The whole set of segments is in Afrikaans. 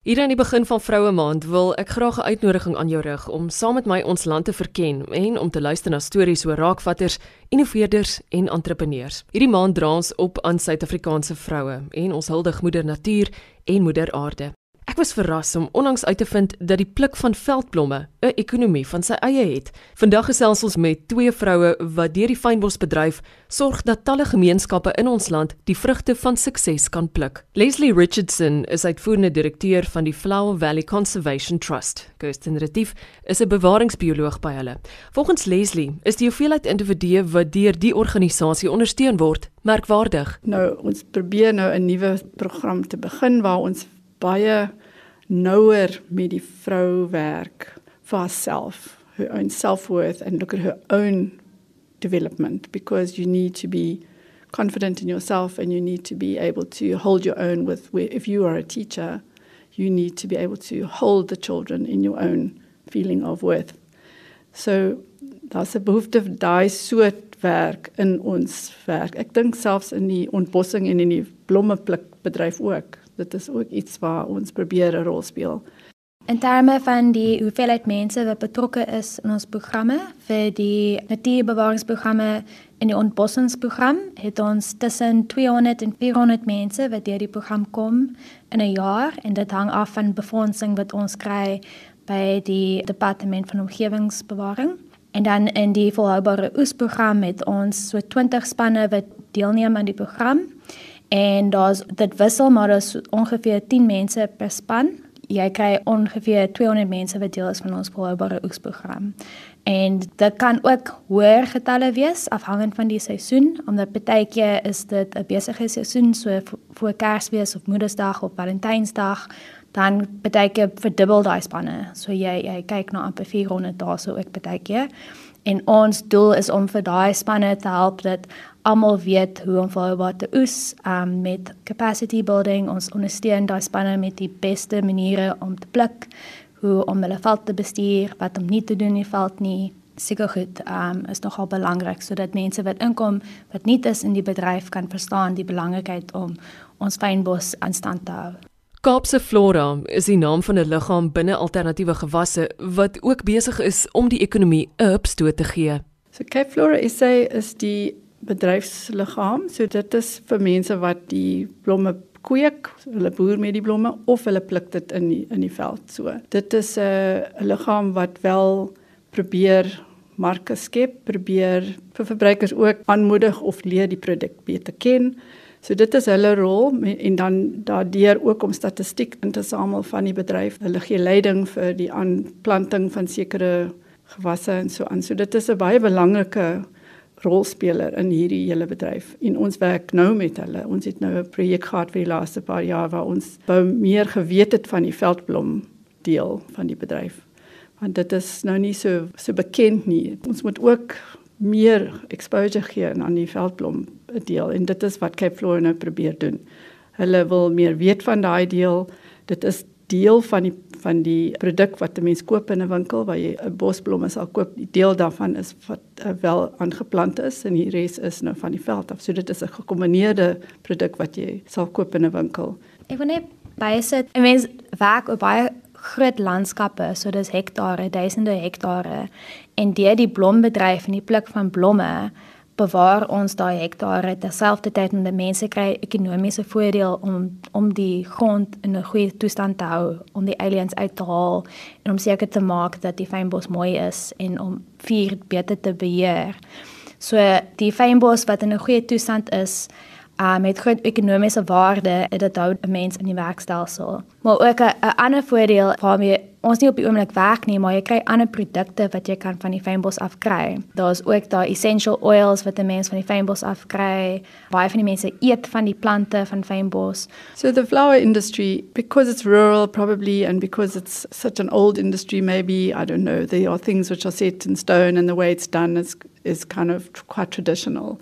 Hier aan die begin van Vroue Maand wil ek graag 'n uitnodiging aan jou rig om saam met my ons land te verken en om te luister na stories oor raakvatters, innoveerders en entrepreneurs. Hierdie maand dra ons op aan Suid-Afrikaanse vroue en ons huldig moeder natuur en moeder aarde. Ek was verras om onlangs uit te vind dat die pluk van veldblomme 'n ekonomie van sy eie het. Vandag gesels ons met twee vroue wat deur die fynbosbedryf sorg dat talle gemeenskappe in ons land die vrugte van sukses kan pluk. Leslie Richardson is uitvoerende direkteur van die Flower Valley Conservation Trust. Kirsten Retief is 'n bewaringsbioloog by hulle. Volgens Leslie is die hoeveelheid individue wat deur die organisasie ondersteun word merkwaardig. Nou ons probeer nou 'n nuwe program te begin waar ons baie nouer met die vrou werk vir haarself, her own self-worth and look at her own development because you need to be confident in yourself and you need to be able to hold your own with if you are a teacher, you need to be able to hold the children in your own feeling of worth. So daar's 'n behoefte vir daai soort werk in ons werk. Ek dink selfs in die ontbossing en in die blommepluk bedryf ook dit is ook iets waar ons probeer 'n rol speel. In terme van die hoeveelheid mense wat betrokke is in ons programme vir die natuurbewaringsprogramme en die ontbossingsprogram, het ons tussen 200 en 400 mense wat deur die program kom in 'n jaar en dit hang af van befondsing wat ons kry by die departement van omgewingsbewaring. En dan in die volhoubare oesprogram het ons so 20 spanne wat deelneem aan die program en daar's dit wissel maar daar's ongeveer 10 mense per span. Jy kry ongeveer 200 mense wat deel is van ons volhoubare oesprogram. En dit kan ook hoër getalle wees afhangend van die seisoen, omdat baie keer is dit 'n besige seisoen so vir Kersfees of Moedersdag of Valentynsdag, dan baie keer verdubbel daai spanne. So jy jy kyk na amper 400 dae so ek baie keer. En ons doel is om vir daai spanne te help dat almal weet hoe om volhoubaar te oes um, met capacity building. Ons ondersteun daai spanne met die beste maniere om te pluk, hoe om hulle veld te bestuur, wat om nie te doen in die veld nie. Seker goed, um, is nogal belangrik sodat mense wat inkom wat nie is in die bedryf kan verstaan die belangrikheid om ons fynbos aan stand te hou. Kaapse Flora is die naam van 'n liggaam binne alternatiewe gewasse wat ook besig is om die ekonomie 'n hupstoot te gee. So Cape Flora SA is die bedryfsliggaam, so dit is vir mense wat die blomme kweek, hulle boer met die blomme of hulle pluk dit in die, in die veld so. Dit is 'n 'n liggaam wat wel probeer marke skep, probeer vir verbruikers ook aanmoedig of leer die produk beter ken. So dit is hulle rol en dan daardeur ook om statistiek in te samel van die bedryf. Hulle gee leiding vir die aanplanting van sekere gewasse en so aan. So dit is 'n baie belangrike rolspeler in hierdie hele bedryf. En ons werk nou met hulle. Ons het nou 'n projek gehad vir die laaste paar jaar waar ons bou meer geweet het van die veldblom deel van die bedryf. Want dit is nou nie so so bekend nie. Ons moet ook meer exposure gee aan die veldblom deel en dit is wat Cape Flora nou probeer doen. Hulle wil meer weet van daai deel. Dit is deel van die van die produk wat 'n mens koop in 'n winkel waar jy 'n bosblomme sal koop. Die deel daarvan is wat uh, wel aangeplant is en die res is nou van die veld af. So dit is 'n gekombineerde produk wat jy sal koop in 'n winkel. Ek wil net bysit. 'n Mens werk op baie groot landskappe, so dis hektare, duisende hektare en deur die blombedryf en die pluk van blomme bewaar ons daai hektare terselfdertyd en die mense kry ekonomiese voordeel om om die grond in 'n goeie toestand te hou, om die aliens uit te haal en om seker te maak dat die fynbos mooi is en om vuur beter te beheer. So die fynbos wat in 'n goeie toestand is, uh, met groot ekonomiese waarde dit hou 'n mens in die werkstelsel. Maar ook 'n ander voordeel waarmee ons nie op die oomblik werk nie, maar jy kry ander produkte wat jy kan van die fynbos af kry. Daar's ook daai essential oils wat 'n mens van die fynbos af kry. Baie van die mense eet van die plante van fynbos. So the flower industry because it's rural probably and because it's such an old industry maybe I don't know there are things which are set in stone and the way it's done is is kind of quite traditional.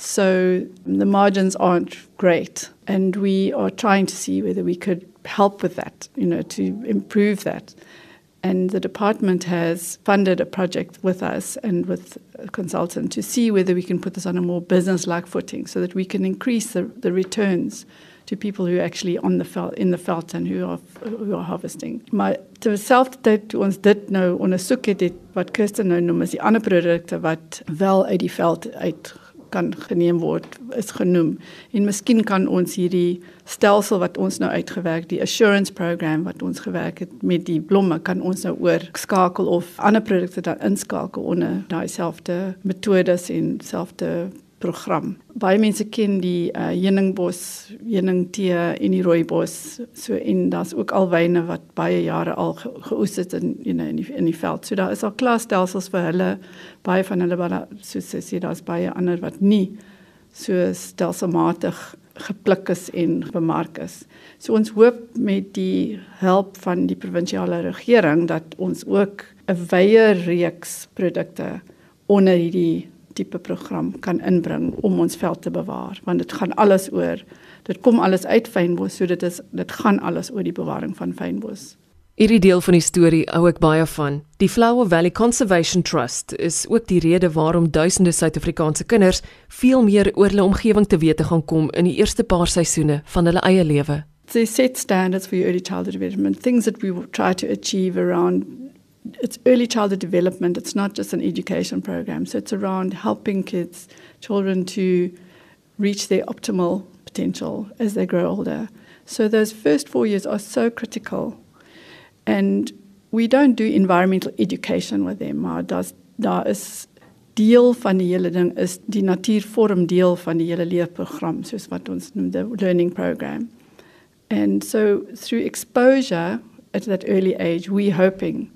So the margins aren't great. And we are trying to see whether we could help with that, you know, to improve that. And the department has funded a project with us and with a consultant to see whether we can put this on a more business like footing so that we can increase the, the returns to people who are actually on the in the veld and who are who are harvesting. Maar terselfdertyd toe ons dit nou ondersoek het, het wat Kirsten nou noem as die ander produkte wat wel uit die veld kan geneem word is genoem. En miskien kan ons hierdie stelsel wat ons nou uitgewerk, die assurance program wat ons gewerk het met die blomme, kan ons nou oor skakel of ander produkte dan inskakel onder daai selfde metodes en selfde program. Baie mense ken die uh, heuningbos, heuningtee en die rooibos. So en daar's ook alwyne wat baie jare al ge geoes het in you know, in die in die veld. So daar is al klasstelsels vir hulle. Baie van hulle wat soos sê daar's baie ander wat nie so stelselmatig gepluk is en bemark is. So ons hoop met die hulp van die provinsiale regering dat ons ook 'n wye reeks produkte onder hierdie tipe program kan inbring om ons veld te bewaar want dit gaan alles oor dit kom alles uit fynbos so dit is dit gaan alles oor die bewaring van fynbos Hierdie deel van die storie hou ek baie van. Die Flower Valley Conservation Trust is ook die rede waarom duisende Suid-Afrikaanse kinders veel meer oor hulle omgewing te wete gaan kom in die eerste paar seisoene van hulle eie lewe. They set standards for your early childhood development, things that we try to achieve around it's early childhood development. It's not just an education program. So it's around helping kids, children to reach their optimal potential as they grow older. So those first four years are so critical. And we don't do environmental education with them. Maar das daar is deel van die hele ding is die natuur vorm deel van die hele leerprogram soos wat ons noem the learning program. And so through exposure at that early age we hoping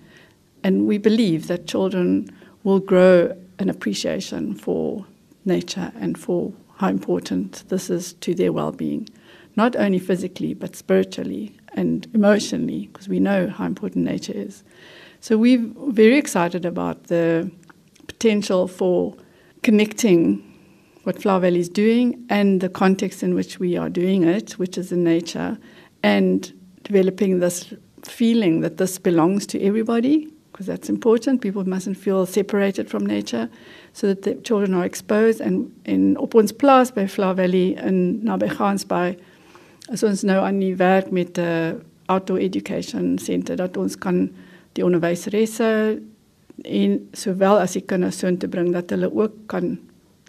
and we believe that children will grow an appreciation for nature and for how important this is to their well-being, not only physically but spiritually and emotionally, because we know how important nature is. So we're very excited about the potential for connecting what Flower Valley is doing and the context in which we are doing it, which is in nature, and developing this feeling that this belongs to everybody because that's important. People mustn't feel separated from nature so that the children are exposed. And in op ons plaas by Flower Valley in naby Gansbaai is ons nou aan die werk met 'n uh, auto education center dat ons kan die onderwyseresse en sowel as die kinders so te bring dat hulle ook kan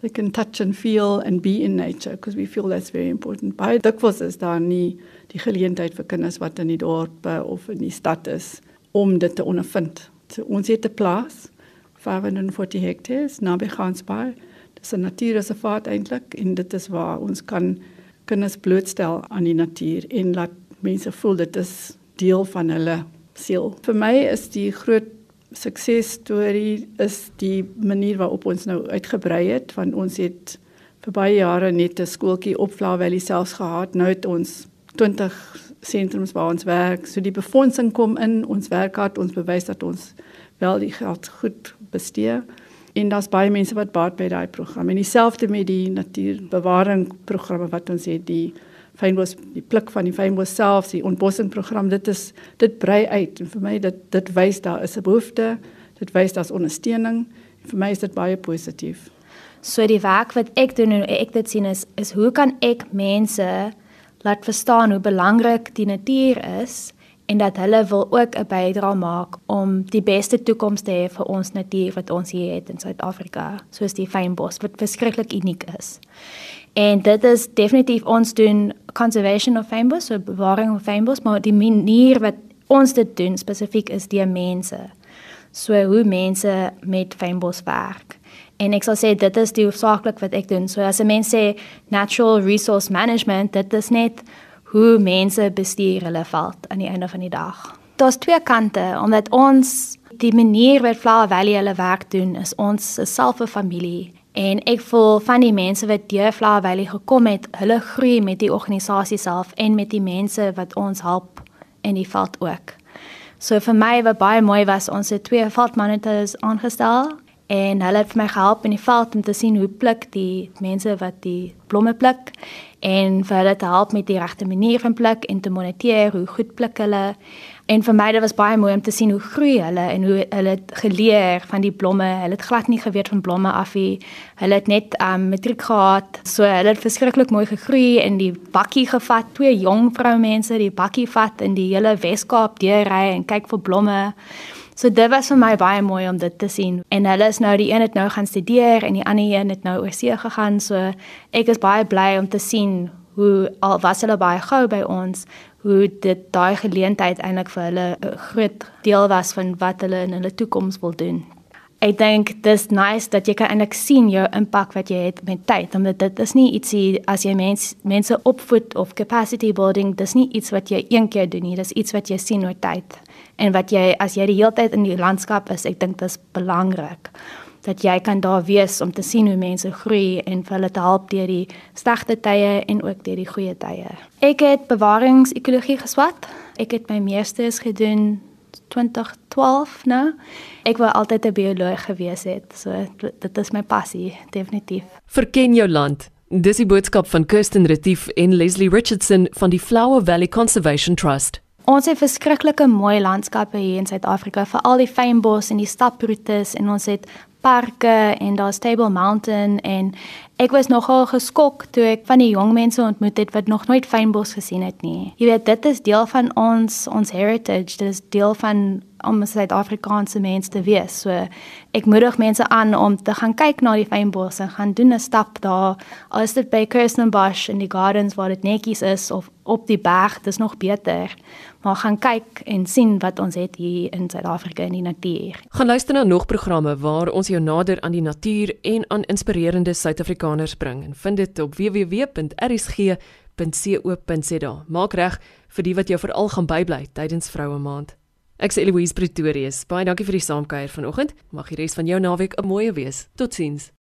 they can touch and feel and be in nature because we feel that's very important. Baie dikwels is daar nie die geleentheid vir kinders wat in die dorpe of in die stad is om dit te ondervind. Ons het 'n plaas 540 hektaars naby Gansbaai. Dis 'n natuurreservaat eintlik en dit is waar ons kan kinders blootstel aan die natuur en laat mense voel dit is deel van hulle siel. Vir my is die groot suksesstorie is die manier waarop ons nou uitgebrei het want ons het vir baie jare net 'n skooltjie op Valley selfs gehad. Nou het ons 20 sentrums waar ons werk. So die befondsing kom in, ons werk hard, ons bewys dat ons wel die geld goed bestee. En daar's baie mense wat baat by daai program. En dieselfde met die natuurbewaring programme wat ons het, die fynbos die pluk van die fynbos self, die ontbossing program, dit is dit brei uit en vir my dit dit wys daar is 'n behoefte, dit wys daar's ondersteuning. En vir my is dit baie positief. So die werk wat ek doen en ek dit sien is is hoe kan ek mense laat verstaan hoe belangrik die natuur is en dat hulle wil ook 'n bydrae maak om die beste toekoms te hê vir ons natuur wat ons hier het in Suid-Afrika, soos die fynbos wat verskriklik uniek is. En dit is definitief ons doen conservation of fynbos, so bewaring van fynbos, maar die manier wat ons dit doen spesifiek is die mense. So hoe mense met fynbos werk. En ek sal sê dit is die hoofsaaklik wat ek doen. So as 'n mens sê natural resource management, dit is net hoe mense bestuur hulle veld aan die einde van die dag. Daar's twee kante omdat ons die manier wat Flower Valley hulle werk doen is ons self 'n familie en ek voel van die mense wat deur Flower Valley gekom het, hulle groei met die organisasie self en met die mense wat ons help in die veld ook. So vir my wat baie mooi was, ons het twee veldmonitors aangestel en hulle het vir my gehelp in die veld om te sien hoe pluk die mense wat die blomme pluk en vir hulle te help met die regte manier van pluk en te moniteer hoe goed pluk hulle. En vir my dit was baie mooi om te sien hoe groei hulle en hoe hulle geleer van die blomme. Hulle het glad nie geweet van blomme af nie. Hulle het net um matriek gehad. So hulle het verskriklik mooi gegroei en die bakkie gevat. Twee jong vroumense die bakkie vat in die hele Weskaap deurry en kyk vir blomme. So dit was vir my baie mooi om dit te sien. En hulle is nou die een het nou gaan studeer en die ander een het nou oorsee gegaan. So ek is baie bly om te sien hoe al was hulle baie gou by ons, hoe dit daai geleentheid eintlik vir hulle 'n groot deel was van wat hulle in hulle toekoms wil doen. Ek dink dis nice dat jy kan eintlik sien jou impak wat jy het met tyd, omdat dit is nie ietsie as jy mens, mense opvoed of capacity building, dis nie iets wat jy een keer doen nie, dis iets wat jy sien oor tyd en wat jy as jy die hele tyd in die landskap is, ek dink dit is belangrik dat jy kan daar wees om te sien hoe mense groei en vir hulle te help deur die slegte tye en ook deur die goeie tye. Ek het bewaringsekologie geswat. Ek het my meesters gedoen 2012 nou. Ek wou altyd 'n bioloog gewees het. So dit is my passie, definitief. Verken jou land. Dis die boodskap van Kirsten Retief en Leslie Richardson van die Flower Valley Conservation Trust. Ons het verskriklike mooi landskappe hier in Suid-Afrika, veral die fynbos en die staproetes en ons het parke en daar's Table Mountain en ek was nogal geskok toe ek van die jong mense ontmoet het wat nog nooit fynbos gesien het nie. Jy weet, dit is deel van ons ons heritage, dit is deel van om 'n Suid-Afrikaanse mens te wees. So ek moedig mense aan om te gaan kyk na die fynbos en gaan doen 'n stap daar. Al is dit by Kirstenbosch in die gardens waar dit netjies is of op die berg, dis nog beter. Maar gaan kyk en sien wat ons het hier in Suid-Afrika in die natuur. Gaan luister na nog programme waar ons jou nader aan die natuur en aan inspirerende Suid-Afrikaners bring en vind dit op www.rsg.co.za. Maak reg vir die wat jou veral gaan bybly tydens Vroue Maand. Ek sê Eloise Pretorius. Baie dankie vir die saamkuier vanoggend. Mag die res van jou naweek 'n mooi wees. Totsiens.